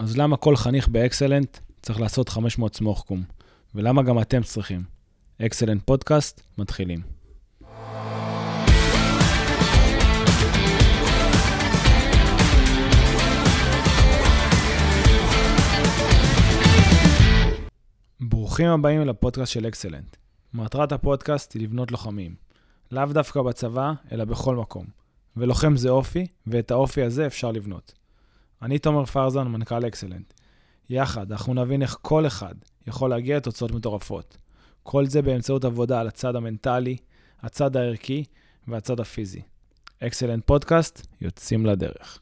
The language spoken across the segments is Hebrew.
אז למה כל חניך באקסלנט צריך לעשות 500 סמוך-קום? ולמה גם אתם צריכים? אקסלנט פודקאסט, מתחילים. ברוכים הבאים לפודקאסט של אקסלנט. מטרת הפודקאסט היא לבנות לוחמים. לאו דווקא בצבא, אלא בכל מקום. ולוחם זה אופי, ואת האופי הזה אפשר לבנות. אני תומר פרזן, מנכ"ל אקסלנט. יחד, אנחנו נבין איך כל אחד יכול להגיע לתוצאות מטורפות. כל זה באמצעות עבודה על הצד המנטלי, הצד הערכי והצד הפיזי. אקסלנט פודקאסט, יוצאים לדרך.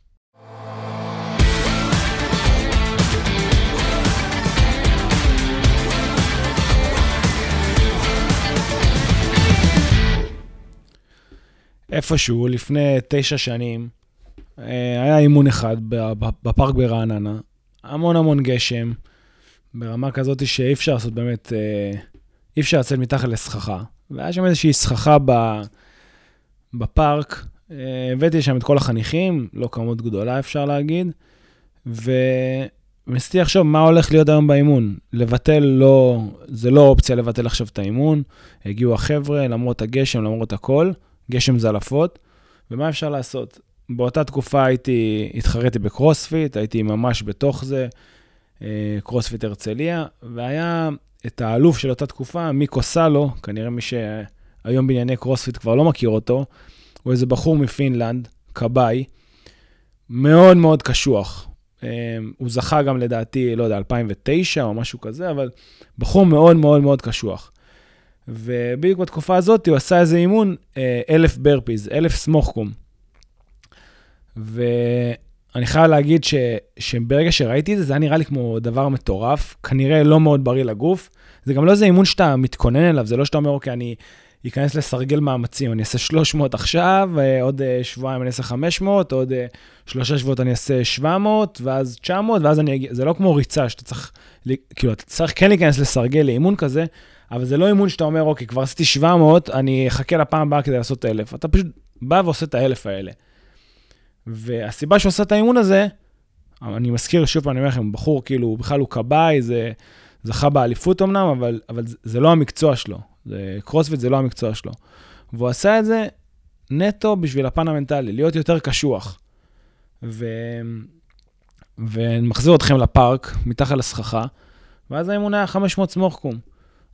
איפשהו לפני תשע שנים, היה אימון אחד בפארק ברעננה, המון המון גשם, ברמה כזאת שאי אפשר לעשות באמת, אה, אי אפשר לצאת מתחת לסככה. והיה שם איזושהי סככה בפארק, אה, הבאתי שם את כל החניכים, לא כמות גדולה אפשר להגיד, וניסיתי לחשוב מה הולך להיות היום באימון. לבטל לא, זה לא אופציה לבטל עכשיו את האימון, הגיעו החבר'ה, למרות הגשם, למרות הכל, גשם זלעפות, ומה אפשר לעשות? באותה תקופה הייתי, התחרתי בקרוספיט, הייתי ממש בתוך זה, אה, קרוספיט הרצליה, והיה את האלוף של אותה תקופה, מיקו סלו, כנראה מי שהיום בענייני קרוספיט כבר לא מכיר אותו, הוא איזה בחור מפינלנד, כבאי, מאוד מאוד קשוח. אה, הוא זכה גם לדעתי, לא יודע, 2009 או משהו כזה, אבל בחור מאוד מאוד מאוד קשוח. ובדיוק בתקופה הזאת הוא עשה איזה אימון, אה, אלף ברפיז, אלף סמוכקום. ואני חייב להגיד ש, שברגע שראיתי את זה, זה היה נראה לי כמו דבר מטורף, כנראה לא מאוד בריא לגוף. זה גם לא איזה אימון שאתה מתכונן אליו, זה לא שאתה אומר, אוקיי, אני אכנס לסרגל מאמצים, אני אעשה 300 עכשיו, אה, עוד אה, שבועיים אני אעשה 500, עוד אה, שלושה שבועות אני אעשה 700, ואז 900, ואז אני אגיע, זה לא כמו ריצה שאתה צריך, כאילו, אתה צריך כן להיכנס לסרגל לאימון כזה, אבל זה לא אימון שאתה אומר, אוקיי, כבר עשיתי 700, אני אחכה לפעם הבאה כדי לעשות 1,000. אתה פשוט בא ועושה את ה-1,000 האלה. והסיבה שהוא עשה את האימון הזה, אני מזכיר, שוב אני אומר לכם, בחור, כאילו, בכלל הוא כבאי, זה זכה באליפות אמנם, אבל, אבל זה, זה לא המקצוע שלו. זה, קרוספיט זה לא המקצוע שלו. והוא עשה את זה נטו בשביל הפן המנטלי, להיות יותר קשוח. ו... ומחזיר אתכם לפארק, מתחת לסככה, ואז האימון היה 500 סמוכקום.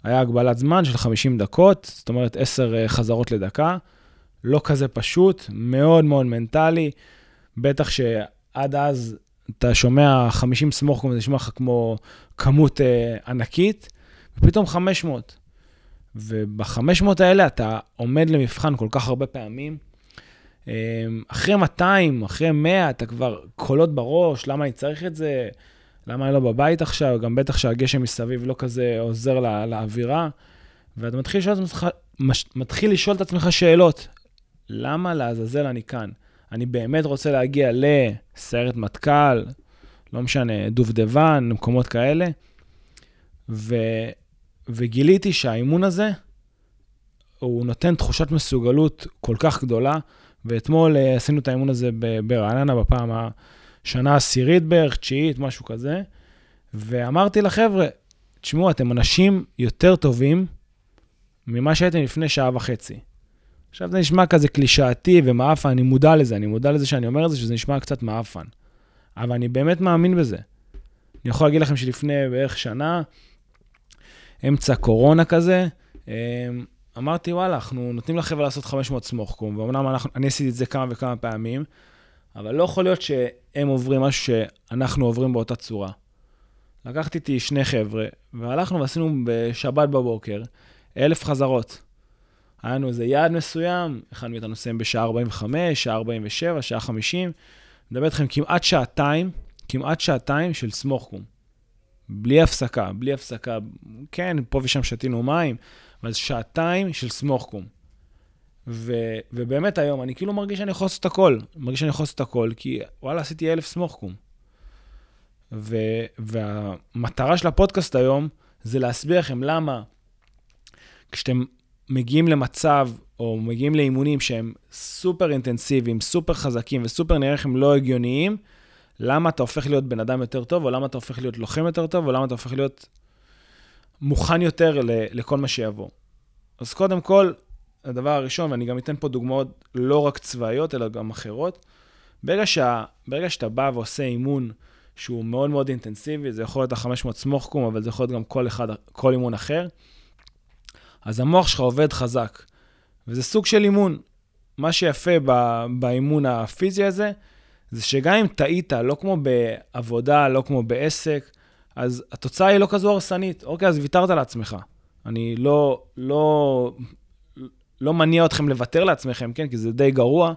היה הגבלת זמן של 50 דקות, זאת אומרת 10 אה, חזרות לדקה. לא כזה פשוט, מאוד מאוד מנטלי. בטח שעד אז אתה שומע 50 סמוך, זה נשמע לך כמו כמות אה, ענקית, ופתאום 500. וב-500 האלה אתה עומד למבחן כל כך הרבה פעמים. אה, אחרי 200, אחרי 100, אתה כבר קולות בראש, למה אני צריך את זה? למה אני לא בבית עכשיו? גם בטח שהגשם מסביב לא כזה עוזר לא, לאווירה. ואתה מתחיל לשאול, מתחיל לשאול את עצמך שאלות. למה לעזאזל אני כאן? אני באמת רוצה להגיע לסיירת מטכ"ל, לא משנה, דובדבן, מקומות כאלה, ו, וגיליתי שהאימון הזה, הוא נותן תחושת מסוגלות כל כך גדולה, ואתמול אה, עשינו את האימון הזה ברעננה בפעם השנה העשירית בערך, תשיעית, משהו כזה, ואמרתי לחבר'ה, תשמעו, אתם אנשים יותר טובים ממה שהייתם לפני שעה וחצי. עכשיו זה נשמע כזה קלישאתי ומאפן, אני מודע לזה, אני מודע לזה שאני אומר את זה, שזה נשמע קצת מאפן. אבל אני באמת מאמין בזה. אני יכול להגיד לכם שלפני בערך שנה, אמצע קורונה כזה, אמ, אמרתי, וואלה, אנחנו נותנים לחבר'ה לעשות 500 סמוכקום, ואומנם אנחנו, אני עשיתי את זה כמה וכמה פעמים, אבל לא יכול להיות שהם עוברים משהו שאנחנו עוברים באותה צורה. לקחתי איתי שני חבר'ה, והלכנו ועשינו בשבת בבוקר אלף חזרות. היה לנו איזה יעד מסוים, אחד מאיתנו נסיים בשעה 45, שעה 47, שעה 50. מדבר איתכם כמעט שעתיים, כמעט שעתיים של סמוכקום. בלי הפסקה, בלי הפסקה. כן, פה ושם שתינו מים, אבל שעתיים של סמוכקום. ו, ובאמת היום, אני כאילו מרגיש שאני יכול לעשות הכל. מרגיש שאני יכול לעשות הכל, כי וואלה, עשיתי אלף סמוכקום. ו, והמטרה של הפודקאסט היום זה להסביר לכם למה כשאתם מגיעים למצב, או מגיעים לאימונים שהם סופר אינטנסיביים, סופר חזקים וסופר נראה לכם לא הגיוניים, למה אתה הופך להיות בן אדם יותר טוב, או למה אתה הופך להיות לוחם יותר טוב, או למה אתה הופך להיות מוכן יותר לכל מה שיבוא. אז קודם כל, הדבר הראשון, ואני גם אתן פה דוגמאות לא רק צבאיות, אלא גם אחרות, ברגע, שה, ברגע שאתה בא ועושה אימון שהוא מאוד מאוד אינטנסיבי, זה יכול להיות ה-500 סמוך אבל זה יכול להיות גם כל, אחד, כל אימון אחר, אז המוח שלך עובד חזק. וזה סוג של אימון. מה שיפה באימון הפיזי הזה, זה שגם אם טעית, לא כמו בעבודה, לא כמו בעסק, אז התוצאה היא לא כזו הרסנית. אוקיי, אז ויתרת לעצמך. אני לא, לא, לא מניע אתכם לוותר לעצמכם, כן? כי זה די גרוע,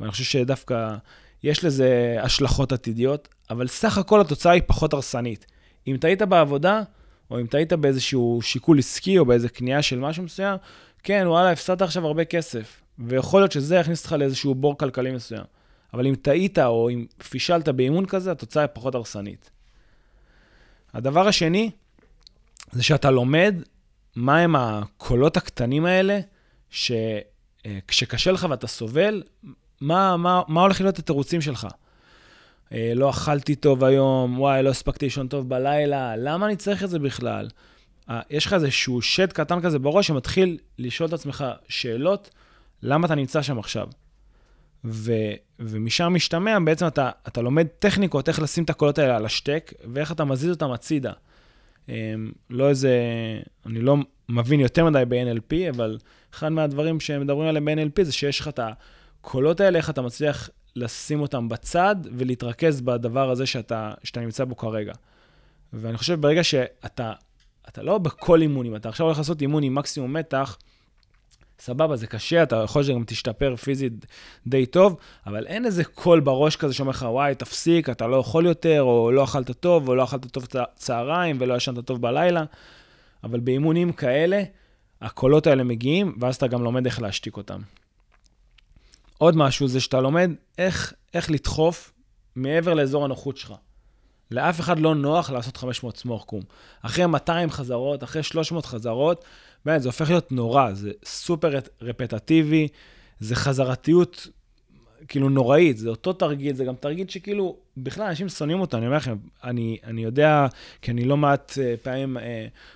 ואני חושב שדווקא יש לזה השלכות עתידיות, אבל סך הכל התוצאה היא פחות הרסנית. אם טעית בעבודה, או אם טעית באיזשהו שיקול עסקי או באיזה קנייה של משהו מסוים, כן, וואלה, הפסדת עכשיו הרבה כסף, ויכול להיות שזה יכניס אותך לאיזשהו בור כלכלי מסוים. אבל אם טעית או אם פישלת באימון כזה, התוצאה היא פחות הרסנית. הדבר השני, זה שאתה לומד מהם הקולות הקטנים האלה, שכשקשה לך ואתה סובל, מה, מה, מה הולך להיות התירוצים שלך? אה, לא אכלתי טוב היום, וואי, לא הספקתי לישון טוב בלילה, למה אני צריך את זה בכלל? אה, יש לך איזשהו שד קטן כזה בראש שמתחיל לשאול את עצמך שאלות, למה אתה נמצא שם עכשיו? ו, ומשם משתמע, בעצם אתה, אתה לומד טכניקות, איך לשים את הקולות האלה על השטק, ואיך אתה מזיז אותם הצידה. אמ, לא איזה, אני לא מבין יותר מדי ב-NLP, אבל אחד מהדברים שמדברים עליהם ב-NLP זה שיש לך את הקולות האלה, איך אתה מצליח לשים אותם בצד ולהתרכז בדבר הזה שאתה, שאתה נמצא בו כרגע. ואני חושב ברגע שאתה, אתה לא בכל אימון, אם אתה עכשיו הולך לעשות אימון עם מקסימום מתח, סבבה, זה קשה, אתה יכול שגם תשתפר פיזית די טוב, אבל אין איזה קול בראש כזה שאומר לך, וואי, תפסיק, אתה לא יכול יותר, או לא אכלת טוב, או לא אכלת טוב צהריים, ולא ישנת טוב בלילה. אבל באימונים כאלה, הקולות האלה מגיעים, ואז אתה גם לומד איך להשתיק אותם. עוד משהו זה שאתה לומד איך, איך לדחוף מעבר לאזור הנוחות שלך. לאף אחד לא נוח לעשות 500 סמוך קום. אחרי 200 חזרות, אחרי 300 חזרות, באמת, זה הופך להיות נורא, זה סופר רפטטיבי, זה חזרתיות כאילו נוראית, זה אותו תרגיל, זה גם תרגיל שכאילו, בכלל אנשים שונאים אותו, אני אומר לכם, אני, אני יודע, כי אני לא מעט uh, פעמים uh,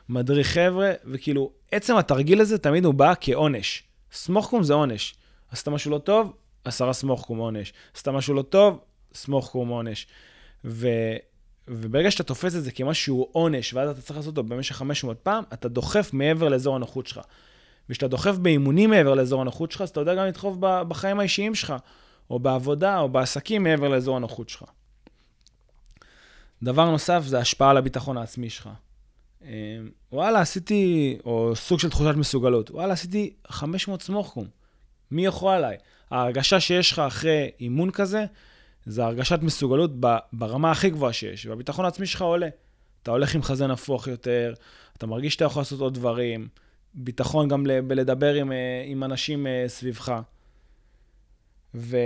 מדריך חבר'ה, וכאילו, עצם התרגיל הזה תמיד הוא בא כעונש. סמוך זה עונש. עשית משהו לא טוב, עשרה סמוך עונש. עשית משהו לא טוב, סמוך עונש. ו... וברגע שאתה תופס את זה כמשהו עונש, ואז אתה צריך לעשות אותו במשך 500 פעם, אתה דוחף מעבר לאזור הנוחות שלך. וכשאתה דוחף באימונים מעבר לאזור הנוחות שלך, אז אתה יודע גם לדחוף בחיים האישיים שלך, או בעבודה, או בעסקים מעבר לאזור הנוחות שלך. דבר נוסף זה השפעה על הביטחון העצמי שלך. אמ, וואלה, עשיתי, או סוג של תחושת מסוגלות, וואלה, עשיתי 500 סמוכקום. מי יכול עליי? ההרגשה שיש לך אחרי אימון כזה, זה הרגשת מסוגלות ברמה הכי גבוהה שיש, והביטחון העצמי שלך עולה. אתה הולך עם חזה נפוח יותר, אתה מרגיש שאתה יכול לעשות עוד דברים, ביטחון גם בלדבר עם, אה, עם אנשים אה, סביבך. ו,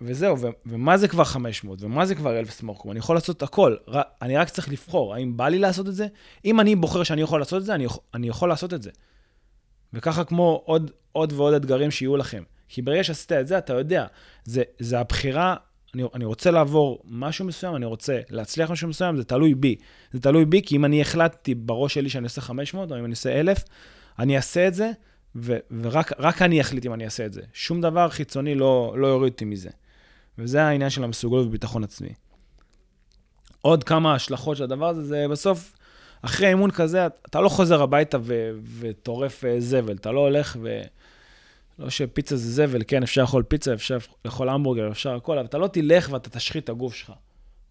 וזהו, ו, ומה זה כבר 500, ומה זה כבר 1,000 סמורקום? אני יכול לעשות הכל, ר, אני רק צריך לבחור, האם בא לי לעשות את זה? אם אני בוחר שאני יכול לעשות את זה, אני, אני יכול לעשות את זה. וככה כמו עוד, עוד ועוד אתגרים שיהיו לכם. כי ברגע שעשית את זה, אתה יודע, זה, זה הבחירה אני, אני רוצה לעבור משהו מסוים, אני רוצה להצליח משהו מסוים, זה תלוי בי. זה תלוי בי, כי אם אני החלטתי בראש שלי שאני עושה 500, או אם אני עושה 1,000, אני אעשה את זה, ו, ורק אני אחליט אם אני אעשה את זה. שום דבר חיצוני לא, לא יוריד אותי מזה. וזה העניין של המסוגלות וביטחון עצמי. עוד כמה השלכות של הדבר הזה, זה בסוף, אחרי אימון כזה, אתה לא חוזר הביתה וטורף אה, זבל, אתה לא הולך ו... לא שפיצה זה זבל, כן, אפשר לאכול פיצה, אפשר לאכול המבורגר, אפשר הכל, אבל אתה לא תלך ואתה תשחית את הגוף שלך.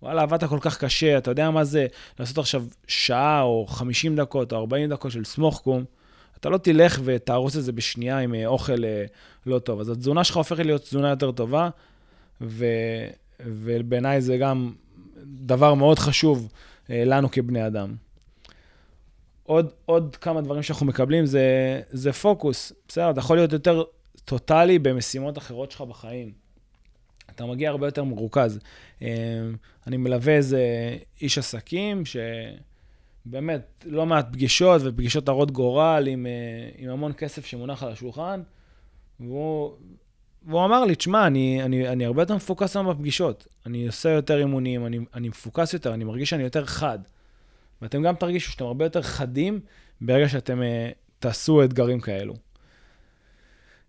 וואלה, עבדת כל כך קשה, אתה יודע מה זה לעשות עכשיו שעה או 50 דקות או 40 דקות של סמוך-קום, אתה לא תלך ותהרוס את זה בשנייה עם אה, אוכל אה, לא טוב. אז התזונה שלך הופכת להיות תזונה יותר טובה, ו... ובעיניי זה גם דבר מאוד חשוב לנו כבני אדם. עוד, עוד כמה דברים שאנחנו מקבלים זה, זה פוקוס. בסדר, אתה יכול להיות יותר טוטאלי במשימות אחרות שלך בחיים. אתה מגיע הרבה יותר מרוכז. אמ, אני מלווה איזה איש עסקים, שבאמת, לא מעט פגישות ופגישות הרות גורל עם, אה, עם המון כסף שמונח על השולחן, והוא והוא אמר לי, תשמע, אני, אני, אני הרבה יותר מפוקס היום בפגישות. אני עושה יותר אימונים, אני, אני מפוקס יותר, אני מרגיש שאני יותר חד. ואתם גם תרגישו שאתם הרבה יותר חדים ברגע שאתם uh, תעשו אתגרים כאלו.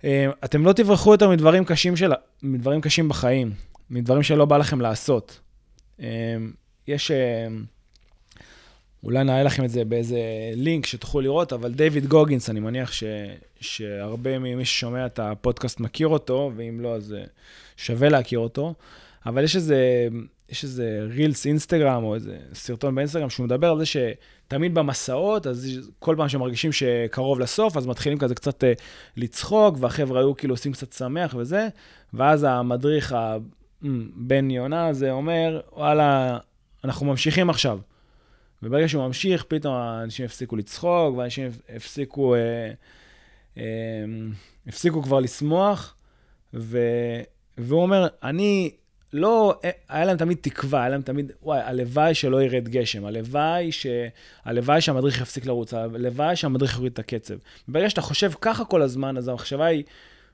Uh, אתם לא תברחו יותר מדברים קשים, של, מדברים קשים בחיים, מדברים שלא בא לכם לעשות. Uh, יש... Uh, אולי נראה לכם את זה באיזה לינק שתוכלו לראות, אבל דיוויד גוגינס, אני מניח ש, שהרבה ממי ששומע את הפודקאסט מכיר אותו, ואם לא, אז שווה להכיר אותו. אבל יש איזה, יש איזה רילס אינסטגרם, או איזה סרטון באינסטגרם, שהוא מדבר על זה שתמיד במסעות, אז כל פעם שמרגישים שקרוב לסוף, אז מתחילים כזה קצת אה, לצחוק, והחבר'ה היו כאילו עושים קצת שמח וזה, ואז המדריך הבן יונה הזה אומר, וואלה, אנחנו ממשיכים עכשיו. וברגע שהוא ממשיך, פתאום האנשים הפסיקו לצחוק, ואנשים הפסיקו, אה, אה, הפסיקו כבר לשמוח, ו, והוא אומר, אני לא, היה להם תמיד תקווה, היה להם תמיד, וואי, הלוואי שלא ירד גשם, הלוואי, ש, הלוואי שהמדריך יפסיק לרוץ, הלוואי שהמדריך יוריד את הקצב. ברגע שאתה חושב ככה כל הזמן, אז המחשבה היא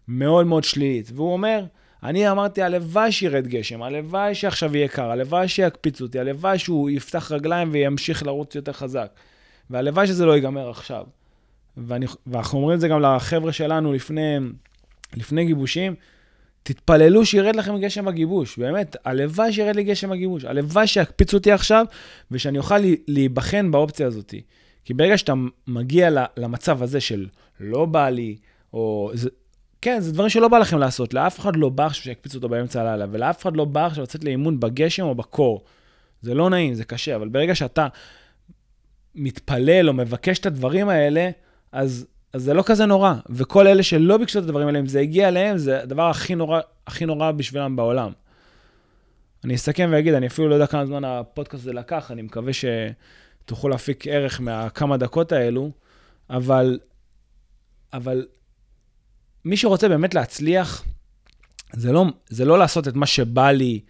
מאוד מאוד שלילית. והוא אומר, אני אמרתי, הלוואי שירד גשם, הלוואי שעכשיו יהיה קר, הלוואי שיקפיצו אותי, הלוואי שהוא יפתח רגליים וימשיך לרוץ יותר חזק. והלוואי שזה לא ייגמר עכשיו. ואני, ואנחנו אומרים את זה גם לחבר'ה שלנו לפני, לפני גיבושים, תתפללו שירד לכם גשם הגיבוש, באמת, הלוואי שירד לי גשם הגיבוש, הלוואי שיקפיצו אותי עכשיו, ושאני אוכל להיבחן באופציה הזאת. כי ברגע שאתה מגיע למצב הזה של לא בא לי, או זה, כן, זה דברים שלא בא לכם לעשות. לאף אחד לא בא עכשיו שיקפיצו אותו באמצע הלילה, ולאף אחד לא בא עכשיו לצאת לאימון בגשם או בקור. זה לא נעים, זה קשה, אבל ברגע שאתה מתפלל או מבקש את הדברים האלה, אז, אז זה לא כזה נורא. וכל אלה שלא ביקשו את הדברים האלה, אם זה הגיע אליהם, זה הדבר הכי נורא, הכי נורא בשבילם בעולם. אני אסכם ואגיד, אני אפילו לא יודע כמה זמן הפודקאסט הזה לקח, אני מקווה שתוכלו להפיק ערך מהכמה דקות האלו, אבל, אבל מי שרוצה באמת להצליח, זה לא, זה לא לעשות את מה שבא לי.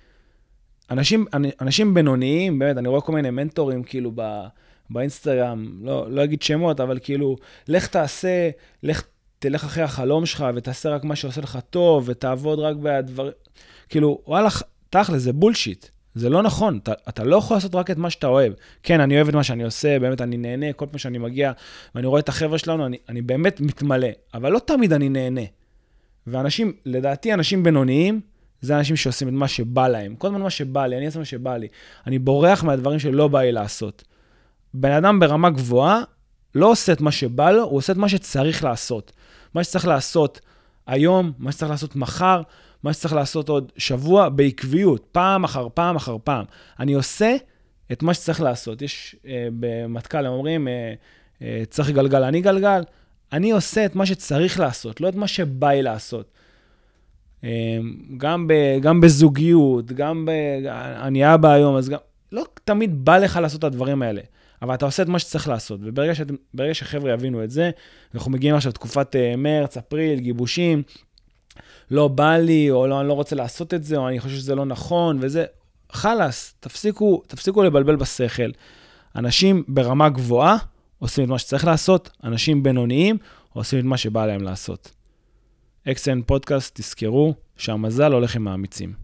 אנשים, אנשים בינוניים, באמת, אני רואה כל מיני מנטורים, כאילו, ב, באינסטגרם, לא, לא אגיד שמות, אבל כאילו, לך תעשה, לך תלך אחרי החלום שלך ותעשה רק מה שעושה לך טוב, ותעבוד רק בדברים, כאילו, וואלה, תכל'ס, זה בולשיט. זה לא נכון, אתה, אתה לא יכול לעשות רק את מה שאתה אוהב. כן, אני אוהב את מה שאני עושה, באמת אני נהנה כל פעם שאני מגיע ואני רואה את החבר'ה שלנו, אני, אני באמת מתמלא, אבל לא תמיד אני נהנה. ואנשים, לדעתי, אנשים בינוניים, זה אנשים שעושים את מה שבא להם. כל הזמן מה שבא לי, אני אעשה מה שבא לי. אני בורח מהדברים שלא בא לי לעשות. בן אדם ברמה גבוהה לא עושה את מה שבא לו, הוא עושה את מה שצריך לעשות. מה שצריך לעשות היום, מה שצריך לעשות מחר, מה שצריך לעשות עוד שבוע בעקביות, פעם אחר פעם אחר פעם. אני עושה את מה שצריך לעשות. יש אה, במטכ"ל, הם אומרים, אה, אה, צריך גלגל, אני גלגל. אני עושה את מה שצריך לעשות, לא את מה שבא לי לעשות. אה, גם, ב, גם בזוגיות, גם ב... אני אבא היום, אז גם... לא תמיד בא לך לעשות את הדברים האלה, אבל אתה עושה את מה שצריך לעשות. וברגע שחבר'ה יבינו את זה, אנחנו מגיעים עכשיו לתקופת אה, מרץ, אפריל, גיבושים, לא בא לי, או לא, אני לא רוצה לעשות את זה, או אני חושב שזה לא נכון, וזה, חלאס, תפסיקו, תפסיקו לבלבל בשכל. אנשים ברמה גבוהה עושים את מה שצריך לעשות, אנשים בינוניים עושים את מה שבא להם לעשות. אקסן פודקאסט, תזכרו שהמזל הולך עם האמיצים.